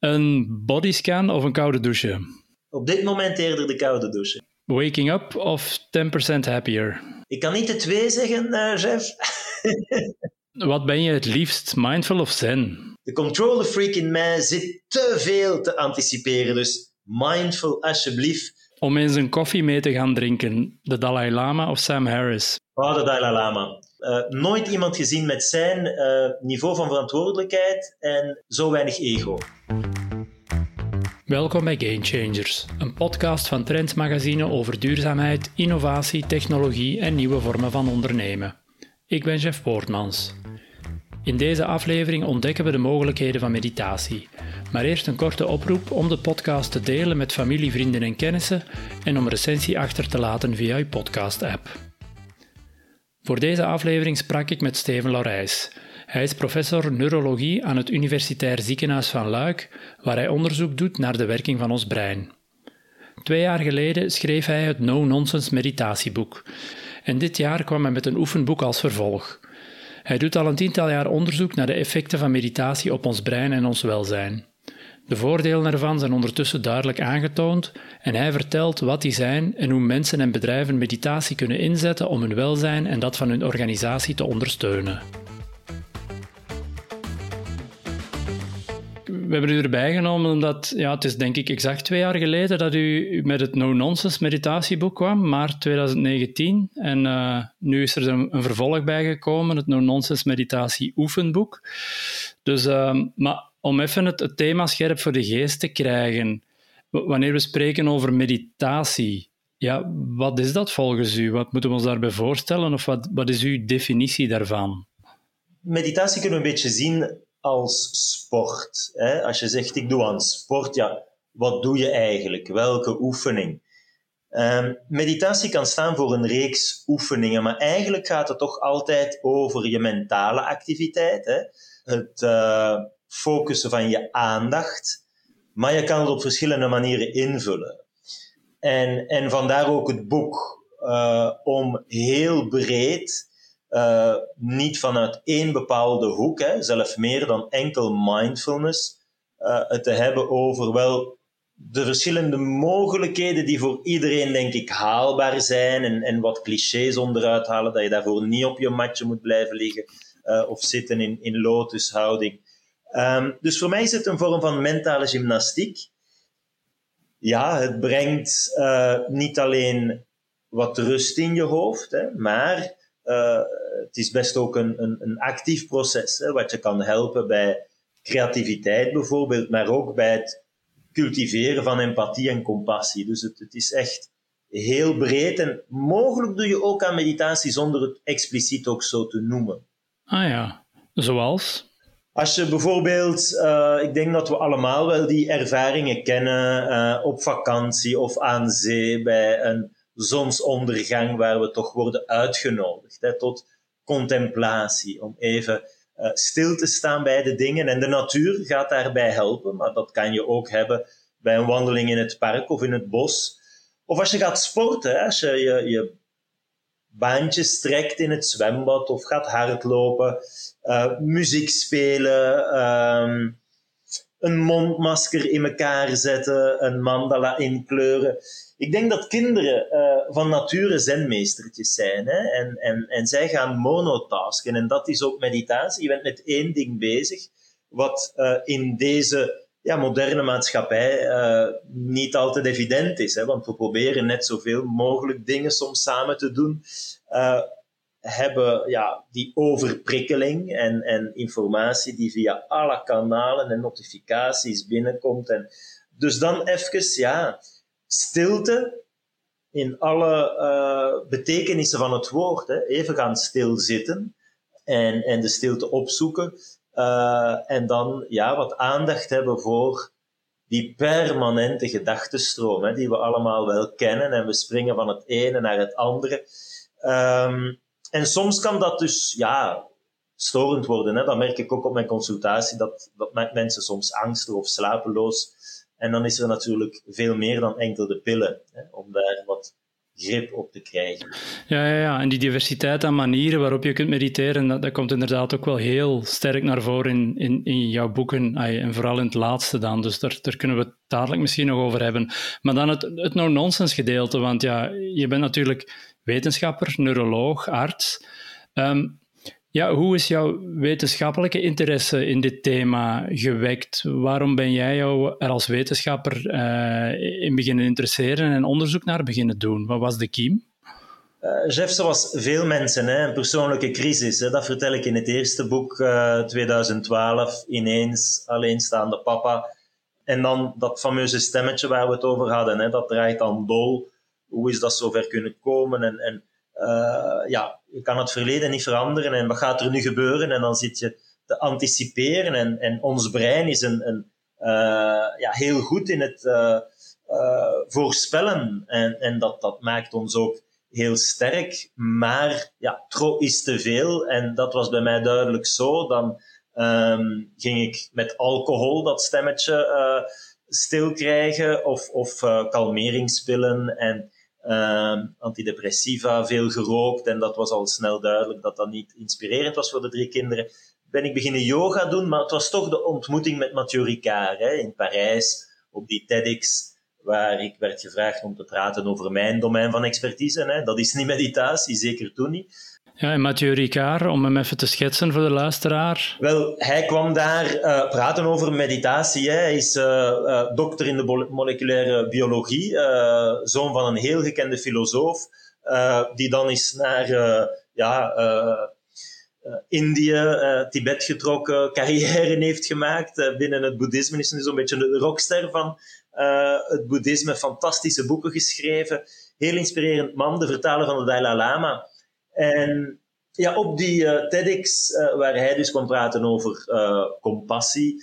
Een bodyscan of een koude douche? Op dit moment eerder de koude douche. Waking up of 10% happier? Ik kan niet de twee zeggen, uh, Jeff. Wat ben je het liefst, mindful of zen? De control freak in mij zit te veel te anticiperen, dus mindful alsjeblieft. Om eens een koffie mee te gaan drinken, de Dalai Lama of Sam Harris? Oh, de Dalai Lama. Uh, nooit iemand gezien met zijn uh, niveau van verantwoordelijkheid en zo weinig ego. Welkom bij Game Changers, een podcast van Trends Magazine over duurzaamheid, innovatie, technologie en nieuwe vormen van ondernemen. Ik ben Jeff Poortmans. In deze aflevering ontdekken we de mogelijkheden van meditatie. Maar eerst een korte oproep om de podcast te delen met familie, vrienden en kennissen en om recensie achter te laten via uw podcast-app. Voor deze aflevering sprak ik met Steven Laurijs. Hij is professor neurologie aan het Universitair Ziekenhuis van Luik, waar hij onderzoek doet naar de werking van ons brein. Twee jaar geleden schreef hij het No-Nonsense meditatieboek. En dit jaar kwam hij met een oefenboek als vervolg. Hij doet al een tiental jaar onderzoek naar de effecten van meditatie op ons brein en ons welzijn. De voordelen ervan zijn ondertussen duidelijk aangetoond en hij vertelt wat die zijn en hoe mensen en bedrijven meditatie kunnen inzetten om hun welzijn en dat van hun organisatie te ondersteunen. We hebben u erbij genomen omdat ja, het is denk ik exact twee jaar geleden dat u met het No Nonsense meditatieboek kwam, maart 2019. En uh, nu is er een, vervolg bijgekomen, het No Nonsense meditatie oefenboek. Dus, uh, maar om even het, thema scherp voor de geest te krijgen. Wanneer we spreken over meditatie, ja, wat is dat volgens u? Wat moeten we ons daarbij voorstellen? Of wat, wat is uw definitie daarvan? Meditatie kunnen we een beetje zien als sport. Hè? Als je zegt, ik doe aan sport, ja, wat doe je eigenlijk? Welke oefening? Um, meditatie kan staan voor een reeks oefeningen, maar eigenlijk gaat het toch altijd over je mentale activiteit. Hè? Het uh, focussen van je aandacht, maar je kan het op verschillende manieren invullen. En, en vandaar ook het boek, uh, om heel breed, uh, niet vanuit één bepaalde hoek, hè, zelfs meer dan enkel mindfulness, uh, het te hebben over wel de verschillende mogelijkheden die voor iedereen, denk ik, haalbaar zijn en, en wat clichés onderuit halen, dat je daarvoor niet op je matje moet blijven liggen of zitten in, in lotushouding. Um, dus voor mij is het een vorm van mentale gymnastiek. Ja, het brengt uh, niet alleen wat rust in je hoofd, hè, maar uh, het is best ook een, een, een actief proces, hè, wat je kan helpen bij creativiteit bijvoorbeeld, maar ook bij het cultiveren van empathie en compassie. Dus het, het is echt heel breed en mogelijk doe je ook aan meditatie zonder het expliciet ook zo te noemen. Ah ja, zoals? Als je bijvoorbeeld, uh, ik denk dat we allemaal wel die ervaringen kennen uh, op vakantie of aan zee bij een zonsondergang waar we toch worden uitgenodigd hè, tot contemplatie, om even uh, stil te staan bij de dingen. En de natuur gaat daarbij helpen, maar dat kan je ook hebben bij een wandeling in het park of in het bos. Of als je gaat sporten, hè, als je je, je baantjes trekt in het zwembad of gaat hardlopen, uh, muziek spelen, um, een mondmasker in elkaar zetten, een mandala inkleuren. Ik denk dat kinderen uh, van nature zenmeestertjes zijn. Hè? En, en, en zij gaan monotasken. En dat is ook meditatie. Je bent met één ding bezig, wat uh, in deze ja, moderne maatschappij uh, niet altijd evident is. Hè? Want we proberen net zoveel mogelijk dingen soms samen te doen. Uh, hebben ja, die overprikkeling en, en informatie die via alle kanalen en notificaties binnenkomt. En dus dan even, ja, stilte in alle uh, betekenissen van het woord. Hè? Even gaan stilzitten en, en de stilte opzoeken. Uh, en dan ja, wat aandacht hebben voor die permanente gedachtenstroom, die we allemaal wel kennen. En we springen van het ene naar het andere. Um, en soms kan dat dus ja, storend worden. Hè. Dat merk ik ook op mijn consultatie. Dat, dat mensen soms angstig of slapeloos. En dan is er natuurlijk veel meer dan enkel de pillen. Hè, om daar wat grip op te krijgen. Ja, ja, ja, en die diversiteit aan manieren waarop je kunt mediteren, dat, dat komt inderdaad ook wel heel sterk naar voren in, in, in jouw boeken, en vooral in het laatste dan. Dus daar, daar kunnen we het dadelijk misschien nog over hebben. Maar dan het, het no-nonsense gedeelte, want ja, je bent natuurlijk wetenschapper, neuroloog, arts. Ehm, ja, hoe is jouw wetenschappelijke interesse in dit thema gewekt? Waarom ben jij jou er als wetenschapper uh, in beginnen interesseren en onderzoek naar beginnen doen? Wat was de kiem? Uh, Jeff, zoals veel mensen, hè, een persoonlijke crisis. Hè, dat vertel ik in het eerste boek, uh, eh, 2012, ineens alleenstaande papa. En dan dat fameuze stemmetje waar we het over hadden, hè, dat draait dan dol. Hoe is dat zover kunnen komen? En, en ja, je kan het verleden niet veranderen en wat gaat er nu gebeuren? En dan zit je te anticiperen en, en ons brein is een, een uh, ja, heel goed in het uh, voorspellen en, en dat, dat maakt ons ook heel sterk, maar ja, tro is te veel en dat was bij mij duidelijk zo. Dan um, ging ik met alcohol dat stemmetje stil krijgen of, of kalmeringspillen en uh, antidepressiva, veel gerookt. En dat was al snel duidelijk dat dat niet inspirerend was voor de drie kinderen. Ben ik beginnen yoga doen, maar het was toch de ontmoeting met Mathieu Ricard in Parijs, op die TEDx, waar ik werd gevraagd om te praten over mijn domein van expertise. Hè. Dat is niet meditatie, zeker toen niet. Ja, en Mathieu Ricard, om hem even te schetsen voor de luisteraar. Wel, hij kwam daar uh, praten over meditatie. Hè. Hij is uh, uh, dokter in de moleculaire biologie, zoon van een heel gekende filosoof, die dan is naar ja, Indië, Tibet getrokken, carrière heeft gemaakt binnen het boeddhisme. Is nu zo'n beetje de rockster van het boeddhisme. Fantastische boeken geschreven. Heel inspirerend man, de vertaler van de Dalai Lama. En ja, op die uh, TEDx, uh, waar hij dus kwam praten over uh, compassie,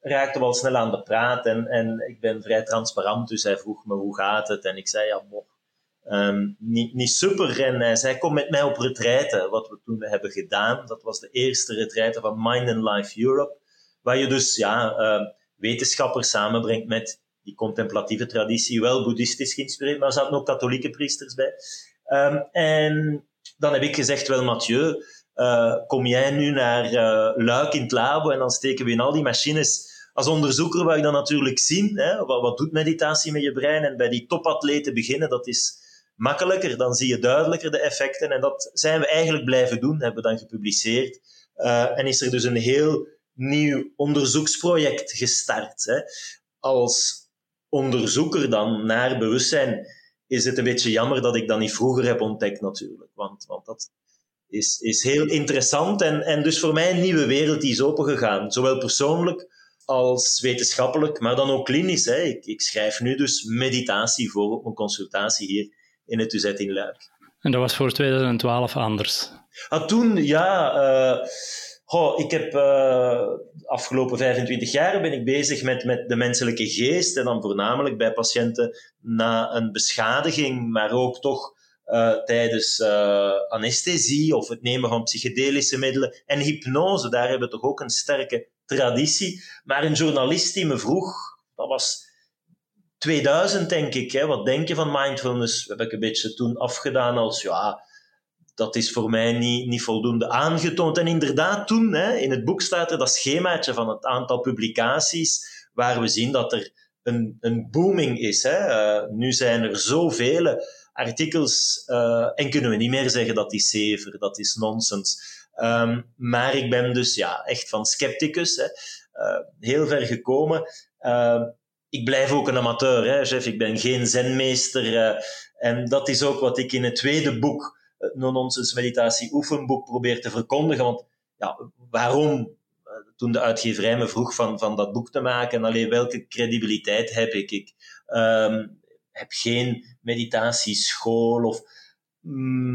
raakten we al snel aan de praat. En, en ik ben vrij transparant, dus hij vroeg me hoe gaat het. En ik zei, ja, boh, um, niet, niet super. En hij zei, kom met mij op retraite, wat we toen hebben gedaan. Dat was de eerste retraite van Mind and Life Europe, waar je dus ja, wetenschappers samenbrengt met die contemplatieve traditie, wel boeddhistisch geïnspireerd, maar er zaten ook katholieke priesters bij. Um, en dan heb ik gezegd, wel Mathieu, uh, kom jij nu naar uh, Luik in het labo en dan steken we in al die machines. Als onderzoeker wou ik dan natuurlijk zien, hè, wat, doet meditatie met je brein? En bij die topatleten beginnen, dat is makkelijker. Dan zie je duidelijker de effecten. En dat zijn we eigenlijk blijven doen, hebben we dan gepubliceerd. Uh, en is er dus een heel nieuw onderzoeksproject gestart. Hè. Als onderzoeker dan naar bewustzijn is het een beetje jammer dat ik dat niet vroeger heb ontdekt natuurlijk. Want, want dat is, is heel interessant en, en dus voor mij een nieuwe wereld die is opengegaan. Zowel persoonlijk als wetenschappelijk, maar dan ook klinisch. Hè. Ik, ik schrijf nu dus meditatie voor op mijn consultatie hier in het UZ in Luik. En dat was voor 2012 anders? Ah, toen, ja... Uh, Goh, ik heb uh, de afgelopen 25 jaar ben ik bezig met, met de menselijke geest en dan voornamelijk bij patiënten na een beschadiging, maar ook toch uh, tijdens uh, anesthesie of het nemen van psychedelische middelen en hypnose. Daar hebben we toch ook een sterke traditie. Maar een journalist die me vroeg, dat was 2000 denk ik, hè, wat denk je van mindfulness? Heb ik een beetje toen afgedaan als ja dat is voor mij niet, niet voldoende aangetoond. En inderdaad, toen hè, in het boek staat er dat schemaatje van het aantal publicaties, waar we zien dat er een, een booming is. Hè. Uh, nu zijn er zoveel artikels uh, en kunnen we niet meer zeggen dat is zever, dat is nonsens. Um, maar ik ben dus ja, echt van scepticus, hè, uh, heel ver gekomen. Uh, ik blijf ook een amateur, hè, chef. Ik ben geen zenmeester. en dat is ook wat ik in het tweede boek het no-nonsense meditatie oefenboek probeer te verkondigen. Want ja, waarom, eh, toen de uitgeverij me vroeg van, van dat boek te maken, alleen welke credibiliteit heb ik? Ik um, heb geen meditatieschool of...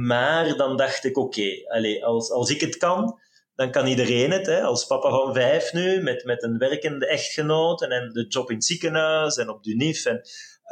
Maar dan dacht ik, oké, okay, als, als ik het kan, dan kan iedereen het. Hè. Als papa van vijf nu, met, met een werkende echtgenoot en, de job in het ziekenhuis en op de NIF. En,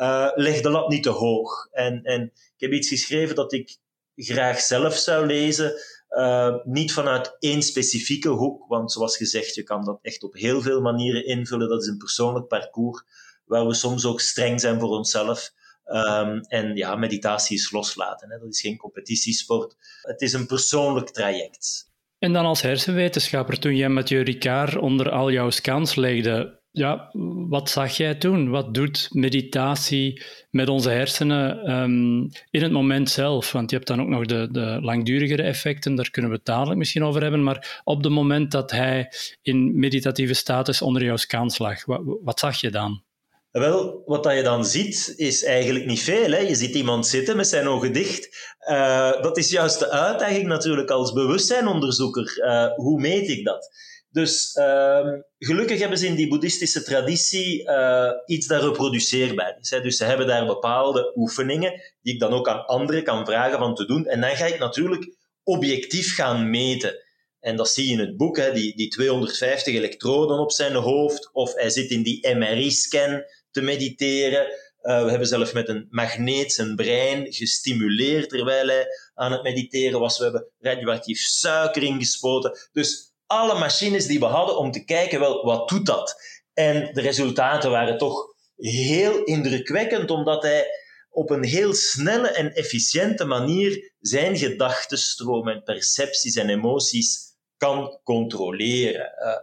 uh, leg de lat niet te hoog. En, en ik heb iets geschreven dat ik graag zelf zou lezen. Uh, niet vanuit één specifieke hoek, want zoals gezegd, je kan dat echt op heel veel manieren invullen. Dat is een persoonlijk parcours waar we soms ook streng zijn voor onszelf. Ehm, en ja, meditatie is loslaten. Hè. Dat is geen competitiesport. Het is een persoonlijk traject. En dan als hersenwetenschapper, toen jij met je Ricard onder al jouw scans legde, ja, wat zag jij toen? Wat doet meditatie met onze hersenen um, in het moment zelf? Want je hebt dan ook nog de, de langdurigere effecten, daar kunnen we het dadelijk misschien over hebben. Maar op het moment dat hij in meditatieve status onder jouw scans lag, wat, wat zag je dan? Wel, wat je dan ziet, is eigenlijk niet veel. Hè? Je ziet iemand zitten met zijn ogen dicht. Uh, dat is juist de uitdaging natuurlijk als bewustzijnonderzoeker. Uh, hoe meet ik dat? Dus uh, gelukkig hebben ze in die boeddhistische traditie uh, iets dat reproduceerbaar is. Dus ze hebben daar bepaalde oefeningen die ik dan ook aan anderen kan vragen van te doen. En dan ga ik natuurlijk objectief gaan meten. En dat zie je in het boek, hè, die, die 250 elektroden op zijn hoofd, of hij zit in die MRI-scan te mediteren. Uh, we hebben zelf met een magneet zijn brein gestimuleerd terwijl hij aan het mediteren was. We hebben radioactief suiker ingespoten. Dus alle machines die we hadden om te kijken, wel, wat doet dat? En de resultaten waren toch heel indrukwekkend, omdat hij op een heel snelle en efficiënte manier zijn gedachtenstroom en percepties en emoties kan controleren. Uh,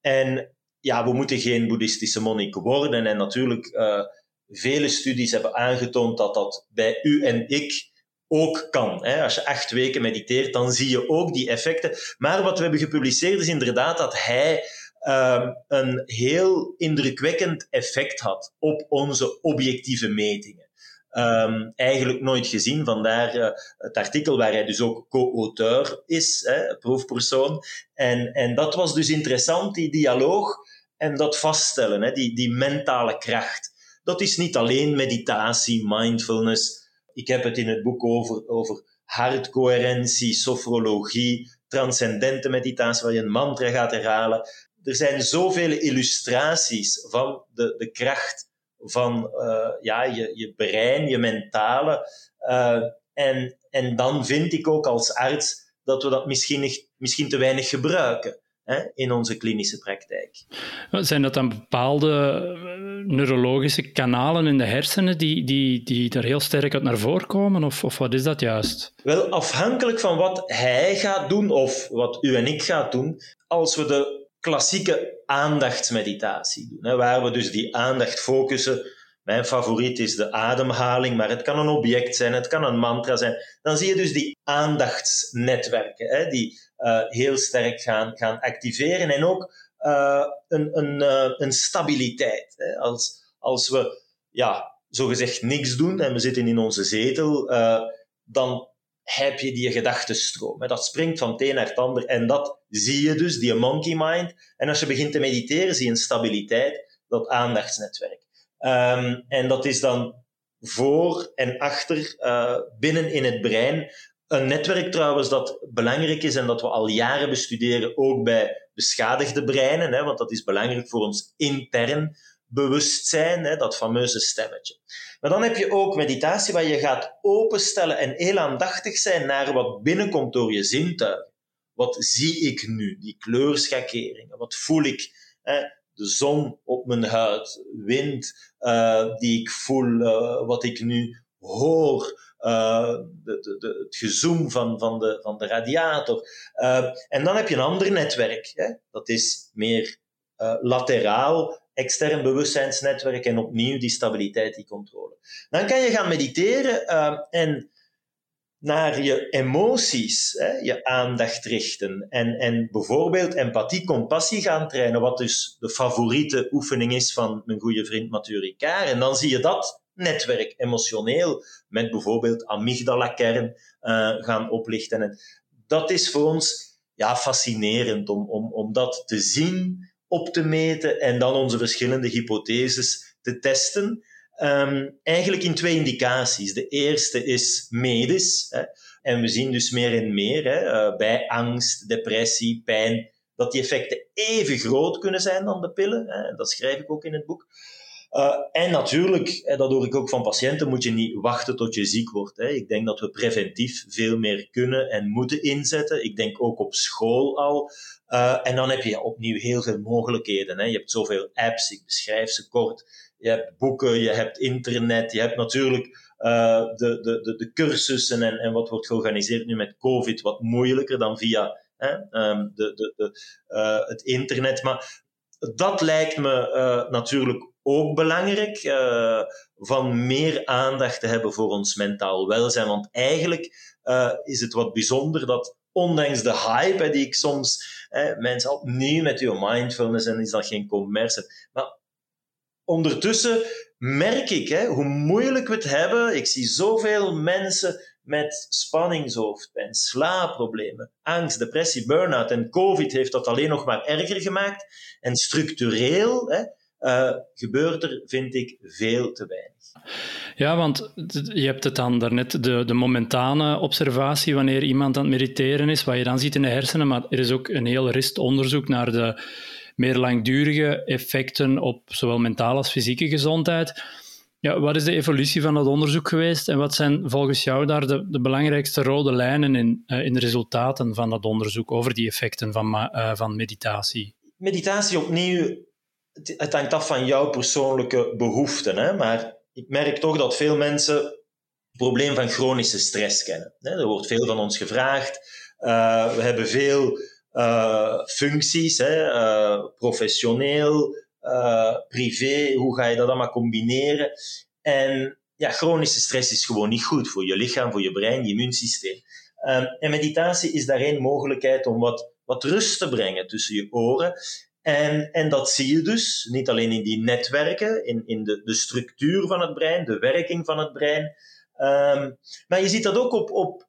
en ja, we moeten geen boeddhistische monnik worden. En natuurlijk, uh, vele studies hebben aangetoond dat dat bij u en ik ook kan. Als je acht weken mediteert, dan zie je ook die effecten. Maar wat we hebben gepubliceerd is inderdaad dat hij uh, een heel indrukwekkend effect had op onze objectieve metingen. Um, eigenlijk nooit gezien, vandaar uh, het artikel waar hij dus ook co-auteur is, hè, proefpersoon. En, en dat was dus interessant, die dialoog en dat vaststellen, hè, die, die mentale kracht. Dat is niet alleen meditatie, mindfulness, ik heb het in het boek over, over hartcoherentie, sofrologie, transcendente meditatie, waar je een mantra gaat herhalen. Er zijn zoveel illustraties van de, de kracht van uh, ja, je, je brein, je mentale. Uh, en, en dan vind ik ook als arts dat we dat misschien, misschien te weinig gebruiken in onze klinische praktijk. Zijn dat dan bepaalde eh, neurologische kanalen in de hersenen die, die, die daar heel sterk uit naar voren komen? Of, of wat is dat juist? Wel, afhankelijk van wat hij gaat doen of wat u en ik gaan doen, als we de klassieke aandachtsmeditatie doen, hè, waar we dus die aandacht focussen mijn favoriet is de ademhaling, maar het kan een object zijn, het kan een mantra zijn. Dan zie je dus die aandachtsnetwerken, hè, die uh, heel sterk gaan, gaan activeren. En ook uh, een, een, uh, een stabiliteit. Hè. Als, als we ja, zogezegd niks doen en we zitten in onze zetel, dan heb je die gedachtenstroom. Dat springt van het een naar het ander. En dat zie je dus, die monkey mind. En als je begint te mediteren, zie je een stabiliteit, dat aandachtsnetwerk. Um, en dat is dan voor en achter, uh, binnen in het brein. Een netwerk trouwens dat belangrijk is en dat we al jaren bestuderen, ook bij beschadigde breinen, hè, want dat is belangrijk voor ons intern bewustzijn, hè, dat fameuze stemmetje. Maar dan heb je ook meditatie waar je gaat openstellen en heel aandachtig zijn naar wat binnenkomt door je zintuigen. Wat zie ik nu? Die kleurschakeringen. Wat voel ik? De zon op mijn huid, wind uh, die ik voel, uh, wat ik nu hoor, uh, de, de, de, het gezoem van, van, de, van de radiator. en dan heb je een ander netwerk. Hè? Dat is meer lateraal, extern bewustzijnsnetwerk en opnieuw die stabiliteit, die controle. Dan kan je gaan mediteren en naar je emoties, hè, je aandacht richten en, en bijvoorbeeld empathie, compassie gaan trainen, wat dus de favoriete oefening is van mijn goede vriend Mathieu Ricard. En dan zie je dat netwerk emotioneel met bijvoorbeeld amygdala-kern uh, gaan oplichten. En dat is voor ons ja, fascinerend om, om, om dat te zien, op te meten en dan onze verschillende hypotheses te testen. Um, eigenlijk in twee indicaties. De eerste is medisch. Hè, en we zien dus meer en meer hè, uh, bij angst, depressie, pijn, dat die effecten even groot kunnen zijn dan de pillen. Hè, dat schrijf ik ook in het boek. Uh, en natuurlijk, dat hoor ik ook van patiënten, moet je niet wachten tot je ziek wordt. Hè. Ik denk dat we preventief veel meer kunnen en moeten inzetten. Ik denk ook op school al. Uh, en dan heb je opnieuw heel veel mogelijkheden. Hè. Je hebt zoveel apps, ik beschrijf ze kort. Je hebt boeken, je hebt internet, je hebt natuurlijk uh, de, de, de, de cursussen en, en wat wordt georganiseerd nu met COVID wat moeilijker dan via hè, um, de, de, de, uh, het internet. Maar dat lijkt me uh, natuurlijk ook belangrijk, van meer aandacht te hebben voor ons mentaal welzijn. Want eigenlijk is het wat bijzonder dat ondanks de hype die ik soms, hè, mensen opnieuw met uw mindfulness en is dat geen commerce, maar ondertussen merk ik hè, hoe moeilijk we het hebben. Ik zie zoveel mensen met spanningshoofdpijn, slaapproblemen, angst, depressie, burn-out. En COVID heeft dat alleen nog maar erger gemaakt. En structureel hè, uh, gebeurt er, vind ik, veel te weinig. Ja, want je hebt het dan daarnet, de, de momentane observatie wanneer iemand aan het mediteren is, wat je dan ziet in de hersenen, maar er is ook een heel rist onderzoek naar de meer langdurige effecten op zowel mentale als fysieke gezondheid. Ja, wat is de evolutie van dat onderzoek geweest en wat zijn volgens jou daar de, de belangrijkste rode lijnen in, uh, in de resultaten van dat onderzoek over die effecten van, uh, van meditatie? Meditatie opnieuw, het hangt af van jouw persoonlijke behoeften, hè? maar ik merk toch dat veel mensen het probleem van chronische stress kennen. Hè? Er wordt veel van ons gevraagd. Uh, we hebben veel functies, hè? professioneel, uh, privé, hoe ga je dat allemaal combineren? En ja, chronische stress is gewoon niet goed voor je lichaam, voor je brein, je immuunsysteem. Um, en meditatie is daar een mogelijkheid om wat, wat rust te brengen tussen je oren. En, en dat zie je dus niet alleen in die netwerken, in, in de, de structuur van het brein, de werking van het brein. Um, maar je ziet dat ook op, op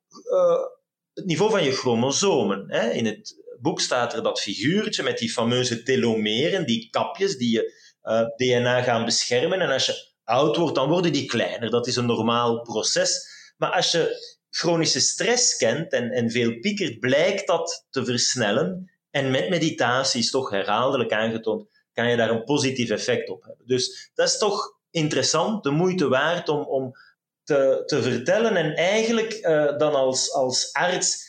het niveau van je chromosomen. Hè? In het boek staat er dat figuurtje met die fameuze telomeren, die kapjes die je eh, DNA gaan beschermen. En als je oud wordt, dan worden die kleiner. Dat is een normaal proces. Maar als je chronische stress kent en, en veel piekert, blijkt dat te versnellen. En met meditatie is toch herhaaldelijk aangetoond, kan je daar een positief effect op hebben. Dus dat is toch interessant, de moeite waard om, om te, te vertellen. En eigenlijk uh, dan als, als arts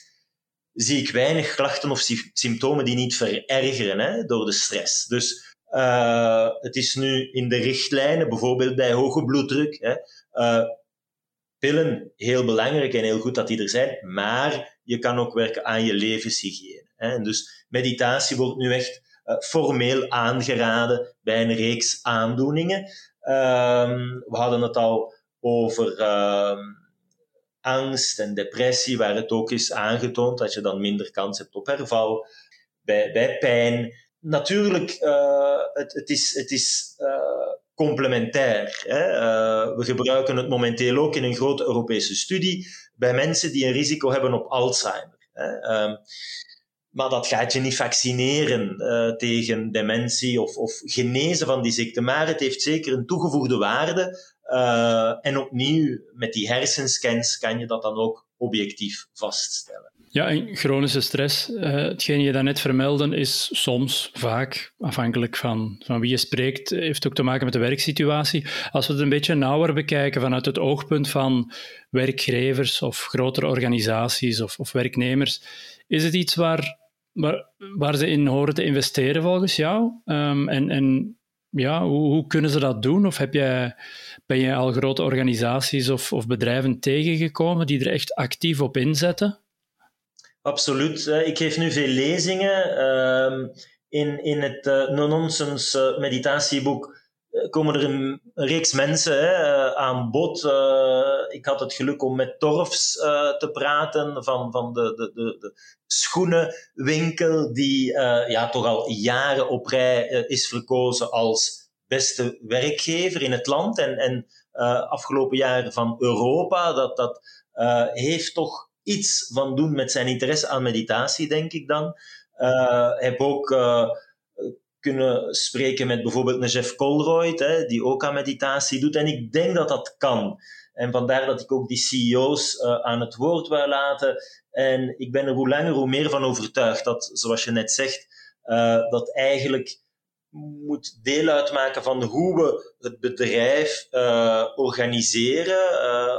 zie ik weinig klachten of symptomen die niet verergeren hè, door de stress. Dus uh, het is nu in de richtlijnen, bijvoorbeeld bij hoge bloeddruk, hè, uh, pillen heel belangrijk en heel goed dat die er zijn, maar je kan ook werken aan je levenshygiëne. Hè. Dus meditatie wordt nu echt uh, formeel aangeraden bij een reeks aandoeningen. Um, we hadden het al over uh, angst en depressie, waar het ook is aangetoond dat je dan minder kans hebt op herval, bij, bij pijn. Natuurlijk, uh, het, het, is, het is uh, complementair. Hè? Uh, we gebruiken het momenteel ook in een grote Europese studie bij mensen die een risico hebben op Alzheimer. Hè? Um, maar dat gaat je niet vaccineren tegen dementie of, of genezen van die ziekte. Maar het heeft zeker een toegevoegde waarde uh, en opnieuw, met die hersenscans kan je dat dan ook objectief vaststellen. Ja, en chronische stress, uh, hetgeen je daarnet vermeldde, is soms, vaak, afhankelijk van, van wie je spreekt, heeft ook te maken met de werksituatie. Als we het een beetje nauwer bekijken vanuit het oogpunt van werkgevers of grotere organisaties of, of werknemers, is het iets waar, waar, ze in horen te investeren volgens jou? Um, en, en ja, hoe, hoe, kunnen ze dat doen? Of heb jij, ben je al grote organisaties of, of bedrijven tegengekomen die er echt actief op inzetten? Absoluut. Ik geef nu veel lezingen. Ehm, in, in het uh, no-nonsense uh, meditatieboek eh, komen er een, reeks mensen aan bod. ik had het geluk om met Torfs te praten van, van de, de, de, de schoenenwinkel, die ja, toch al jaren op rij is verkozen als beste werkgever in het land en, en afgelopen jaren van Europa. Dat, dat heeft toch iets van doen met zijn interesse aan meditatie, denk ik dan. Uh, heb ook kunnen spreken met bijvoorbeeld een Jeff Colroyd, hè, die ook aan meditatie doet. En ik denk dat dat kan. En vandaar dat ik ook die CEO's aan het woord wil laten. En ik ben er hoe langer hoe meer van overtuigd dat, zoals je net zegt, dat eigenlijk moet deel uitmaken van hoe we het bedrijf uh, organiseren, uh,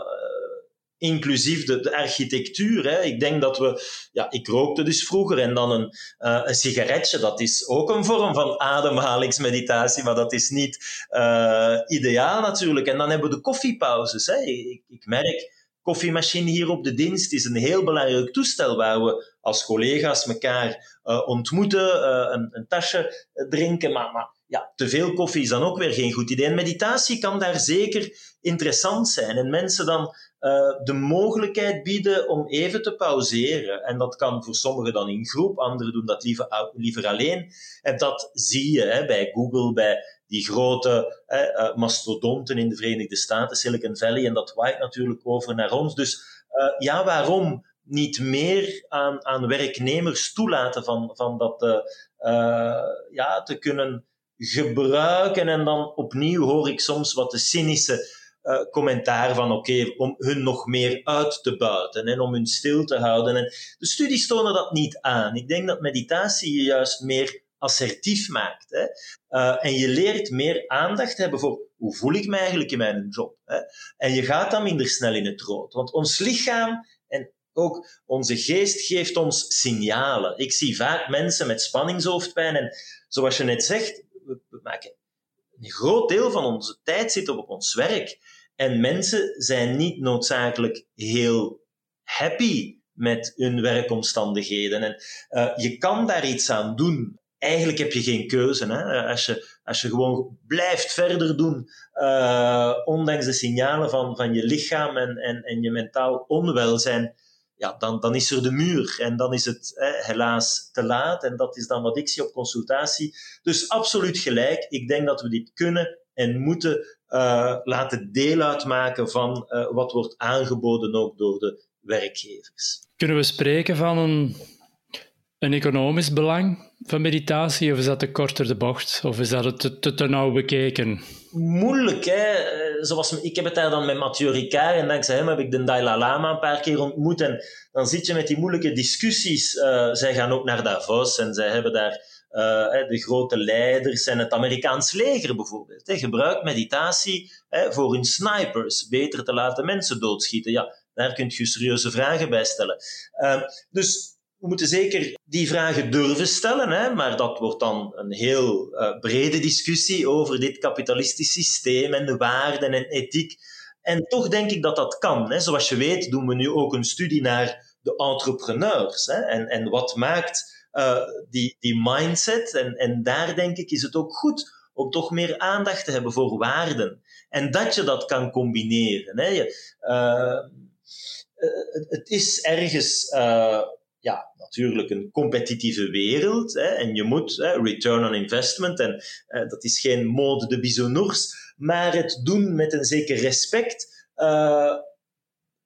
inclusief de, de architectuur. Hè. Ik denk dat we, ja, ik rookte dus vroeger en dan een, uh, een sigaretje, dat is ook een vorm van ademhalingsmeditatie, maar dat is niet ideaal natuurlijk. En dan hebben we de koffiepauzes. Hè. Ik, ik merk koffiemachine hier op de dienst is een heel belangrijk toestel waar we als collega's elkaar uh, ontmoeten, uh, een, een, tasje drinken. Maar, maar, ja, te veel koffie is dan ook weer geen goed idee. En meditatie kan daar zeker interessant zijn. En mensen dan de mogelijkheid bieden om even te pauzeren. En dat kan voor sommigen dan in groep, anderen doen dat liever, liever alleen. En dat zie je hè, bij Google, bij die grote eh, mastodonten in de Verenigde Staten, Silicon Valley, en dat waait natuurlijk over naar ons. Dus uh, ja, waarom niet meer aan, aan werknemers toelaten van, van dat uh, ja, te kunnen gebruiken? En dan opnieuw hoor ik soms wat de cynische commentaar van oké, om hun nog meer uit te buiten en om hun stil te houden. En de studies tonen dat niet aan. Ik denk dat meditatie juist meer assertief maakt. Hè? Uh, en je leert meer aandacht hebben voor hoe voel ik me eigenlijk in mijn job. Hè? En je gaat dan minder snel in het rood. Want ons lichaam en ook onze geest geeft ons signalen. Ik zie vaak mensen met spanningshoofdpijn. En zoals je net zegt, we, maken een groot deel van onze tijd zit op ons werk. En mensen zijn niet noodzakelijk heel happy met hun werkomstandigheden. En uh, je kan daar iets aan doen eigenlijk heb je geen keuze. Hè? Als, je, als je gewoon blijft verder doen, uh, ondanks de signalen van, van je lichaam en, en, en je mentaal onwelzijn, ja, dan, dan is er de muur. En dan is het helaas te laat. En dat is dan wat ik zie op consultatie. Dus absoluut gelijk. Ik denk dat we dit kunnen en moeten uh, laten deel uitmaken van uh, wat wordt aangeboden ook door de werkgevers. Kunnen we spreken van een, een economisch belang van meditatie, of is dat te korter de bocht? Of is dat te, te, te nauw bekeken? Moeilijk, hè. Eh, zoals, ik heb het daar dan met Mathieu Ricard en dankzij hem heb ik de Dalai Lama een paar keer ontmoet. En dan zit je met die moeilijke discussies. Uh, zij gaan ook naar Davos en zij hebben daar uh, de grote leiders en het Amerikaans leger bijvoorbeeld. Hè, gebruikt meditatie hè, voor hun snipers, beter te laten mensen doodschieten. Ja, daar kun je serieuze vragen bij stellen. Dus we moeten zeker die vragen durven stellen, hè, maar dat wordt dan een heel uh, brede discussie over dit kapitalistisch systeem en de waarden en ethiek. En toch denk ik dat dat kan. Hè. Zoals je weet doen we nu ook een studie naar de entrepreneurs hè, en, en wat maakt uh, die, die mindset. En, en daar denk ik is het ook goed om toch meer aandacht te hebben voor waarden. En dat je dat kan combineren. Hè. Je, uh, het is ergens ja, natuurlijk een competitieve wereld. Hè, en je moet hè, return on investment, en uh, dat is geen mode de bisounours, maar het doen met een zeker respect uh,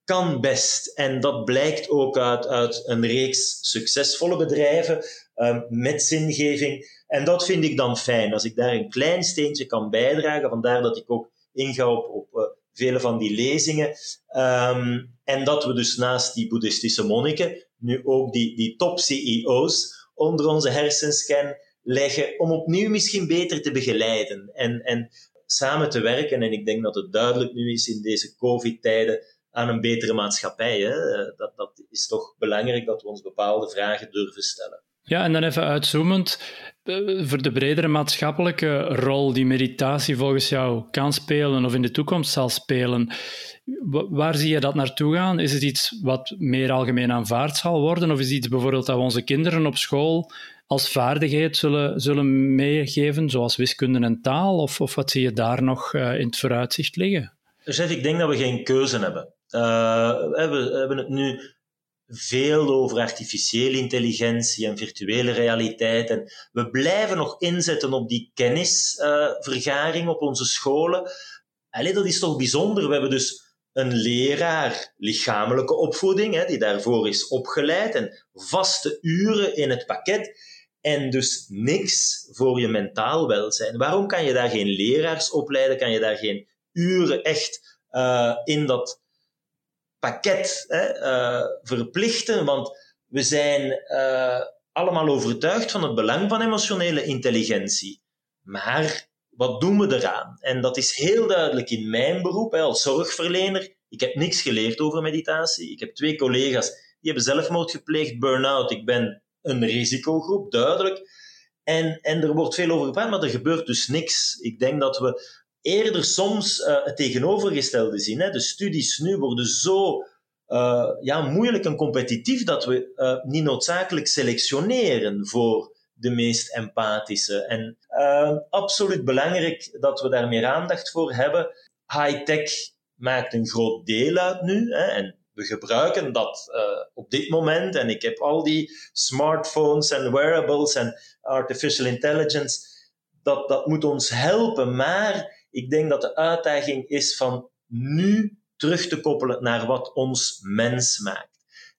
kan best. En dat blijkt ook uit, uit een reeks succesvolle bedrijven uh, met zingeving. En dat vind ik dan fijn, als ik daar een klein steentje kan bijdragen. Vandaar dat ik ook inga op, op vele van die lezingen. Um, en dat we dus naast die boeddhistische monniken nu ook die, die top-CEO's onder onze hersenscan leggen om opnieuw misschien beter te begeleiden en, en samen te werken. En ik denk dat het duidelijk nu is in deze COVID-tijden aan een betere maatschappij. Hè? Dat, dat is toch belangrijk dat we ons bepaalde vragen durven stellen. Ja, en dan even uitzoomend, eh, voor de bredere maatschappelijke rol die meditatie volgens jou kan spelen of in de toekomst zal spelen, waar zie je dat naartoe gaan? Is het iets wat meer algemeen aanvaard zal worden? Of is het iets bijvoorbeeld dat we onze kinderen op school als vaardigheid zullen, zullen meegeven, zoals wiskunde en taal? Of, of wat zie je daar nog uh, in het vooruitzicht liggen? Chef, ik denk dat we geen keuze hebben. Uh, we hebben het nu veel over artificiële intelligentie en virtuele realiteit. En we blijven nog inzetten op die kennisvergaring uh, op onze scholen. Allee, dat is toch bijzonder. We hebben dus een leraar lichamelijke opvoeding, hè, die daarvoor is opgeleid, en vaste uren in het pakket, en dus niks voor je mentaal welzijn. Waarom kan je daar geen leraars opleiden? Kan je daar geen uren echt uh, in dat pakket hè, uh, verplichten? Want we zijn uh, allemaal overtuigd van het belang van emotionele intelligentie. Maar wat doen we eraan? En dat is heel duidelijk in mijn beroep hè, als zorgverlener. Ik heb niks geleerd over meditatie. Ik heb twee collega's die hebben zelfmoord gepleegd, burn-out. Ik ben een risicogroep, duidelijk. En, en er wordt veel over gepraat, maar er gebeurt dus niks. Ik denk dat we eerder soms uh, het tegenovergestelde zien. Hè. De studies nu worden zo uh, ja, moeilijk en competitief dat we uh, niet noodzakelijk selectioneren voor de meest empathische. En absoluut belangrijk dat we daar meer aandacht voor hebben. High-tech maakt een groot deel uit nu. Hè, en we gebruiken dat op dit moment. En ik heb al die smartphones en wearables en artificial intelligence. Dat, dat moet ons helpen. Maar ik denk dat de uitdaging is van nu terug te koppelen naar wat ons mens maakt.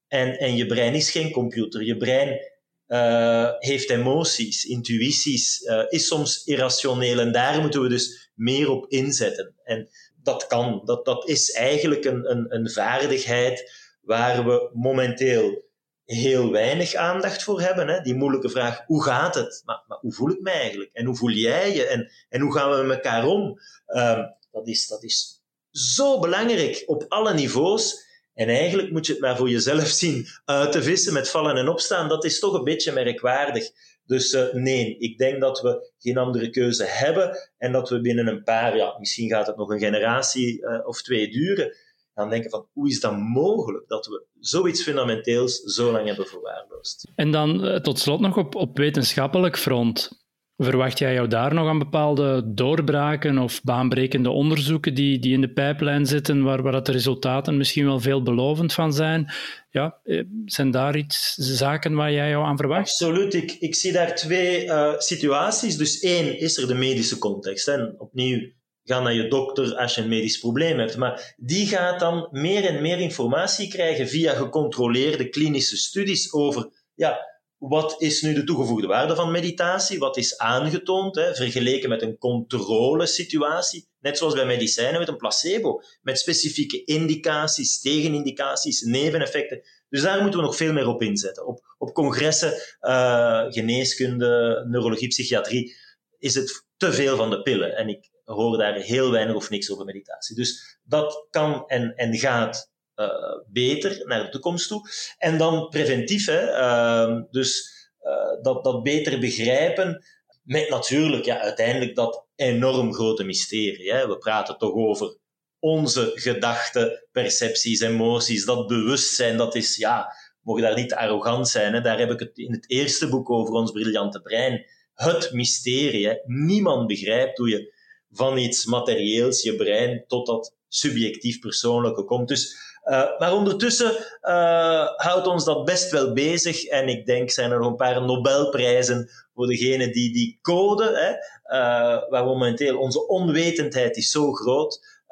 En, en je brein is geen computer. Je brein uh, heeft emoties, intuïties, uh, is soms irrationeel. En daar moeten we dus meer op inzetten. En dat kan. Dat, dat is eigenlijk een, een, een vaardigheid waar we momenteel heel weinig aandacht voor hebben. Hè? Die moeilijke vraag, hoe gaat het? Maar, maar, hoe voel ik me eigenlijk? En hoe voel jij je? En, en hoe gaan we met elkaar om? Um, dat, is, dat is zo belangrijk op alle niveaus. En eigenlijk moet je het maar voor jezelf zien uit te vissen met vallen en opstaan. Dat is toch een beetje merkwaardig. Dus uh, nee, ik denk dat we geen andere keuze hebben en dat we binnen een paar, ja, misschien gaat het nog een generatie uh, of twee duren, gaan denken van hoe is dat mogelijk dat we zoiets fundamenteels zo lang hebben verwaarloosd. En dan uh, tot slot nog op, op wetenschappelijk front. Verwacht jij jou daar nog aan bepaalde doorbraken of baanbrekende onderzoeken die, die in de pijplijn zitten, waar, waar de resultaten misschien wel veelbelovend van zijn? Ja, eh, zijn daar iets zaken waar jij jou aan verwacht? Absoluut. Ik, ik zie daar twee uh, situaties. Dus één is er de medische context. En opnieuw, ga naar je dokter als je een medisch probleem hebt. Maar die gaat dan meer en meer informatie krijgen via gecontroleerde klinische studies over ja, wat is nu de toegevoegde waarde van meditatie? Wat is aangetoond, hè, vergeleken met een controlesituatie? Net zoals bij medicijnen met een placebo, met specifieke indicaties, tegenindicaties, neveneffecten. Dus daar moeten we nog veel meer op inzetten. Op, op congressen, uh, geneeskunde, neurologie, psychiatrie, is het te veel van de pillen. En ik hoor daar heel weinig of niks over meditatie. Dus dat kan en, en gaat uh, beter naar de toekomst toe. En dan preventief, hè, uh, dus uh, dat, dat beter begrijpen met natuurlijk ja, uiteindelijk dat enorm grote mysterie. Hè. We praten toch over onze gedachten, percepties, emoties, dat bewustzijn, dat is, ja, mogen daar niet arrogant zijn. Hè. Daar heb ik het in het eerste boek over ons briljante brein. Het mysterie. Niemand begrijpt hoe je van iets materieels, je brein, tot dat subjectief persoonlijke komt. Dus uh, maar ondertussen uh, houdt ons dat best wel bezig. En ik denk zijn er een paar Nobelprijzen voor degene die die code, hè, uh, waar momenteel onze onwetendheid is zo groot,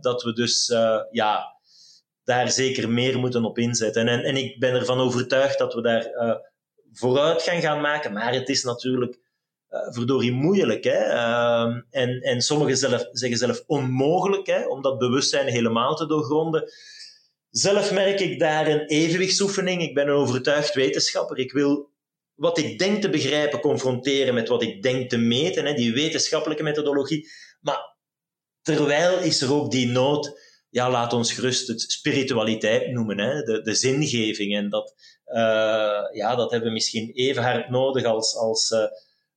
dat we dus ja, daar zeker meer moeten op inzetten. En, en ik ben ervan overtuigd dat we daar vooruit gaan gaan maken. Maar het is natuurlijk verdorie moeilijk. Hè? Uh, en, en sommigen zelf, zeggen zelf onmogelijk hè, om dat bewustzijn helemaal te doorgronden. Zelf merk ik daar een evenwichtsoefening. Ik ben een overtuigd wetenschapper. Ik wil wat ik denk te begrijpen confronteren met wat ik denk te meten, hè, die wetenschappelijke methodologie. Maar terwijl is er ook die nood, ja, laat ons gerust het spiritualiteit noemen, hè, de, de zingeving. En dat, uh, ja, dat hebben we misschien even hard nodig als, als uh,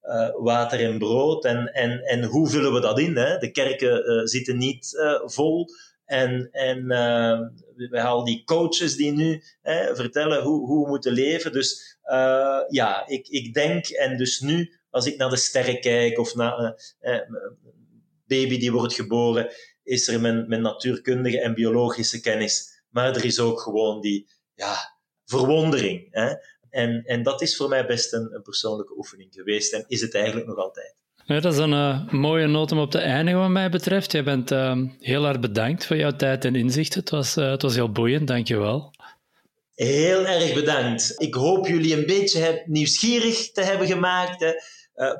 uh, water en brood. En, en, en hoe vullen we dat in? Hè? De kerken zitten niet vol. En, en we halen die coaches die nu hè, vertellen hoe, hoe we moeten leven. Dus ja, ik, ik denk, en dus nu, als ik naar de sterren kijk of naar uh, baby die wordt geboren, is er mijn, mijn natuurkundige en biologische kennis. Maar er is ook gewoon die ja, verwondering. Hè? En, en dat is voor mij best een, een persoonlijke oefening geweest en is het eigenlijk nog altijd. Ja, dat is een uh, mooie noot om op te eindigen wat mij betreft. Jij bent uh, heel erg bedankt voor jouw tijd en inzicht. Het was, uh, het was heel boeiend, dankjewel. Heel erg bedankt. Ik hoop jullie een beetje nieuwsgierig te hebben gemaakt. Hè.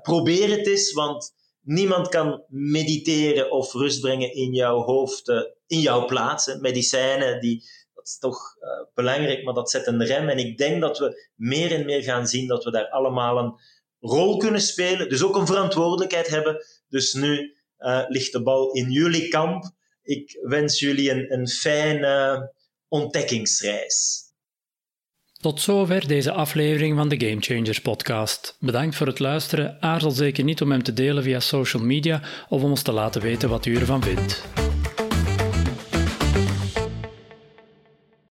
probeer het eens, want niemand kan mediteren of rust brengen in jouw hoofd, in jouw plaats. Hè. Medicijnen, die, is toch belangrijk, maar dat zet een rem. En ik denk dat we meer en meer gaan zien dat we daar allemaal een rol kunnen spelen, dus ook een verantwoordelijkheid hebben. Dus nu uh, ligt de bal in jullie kamp. Ik wens jullie een, een fijne ontdekkingsreis. Tot zover deze aflevering van de Game Changers podcast. Bedankt voor het luisteren. Aarzel zeker niet om hem te delen via social media of om ons te laten weten wat u ervan vindt.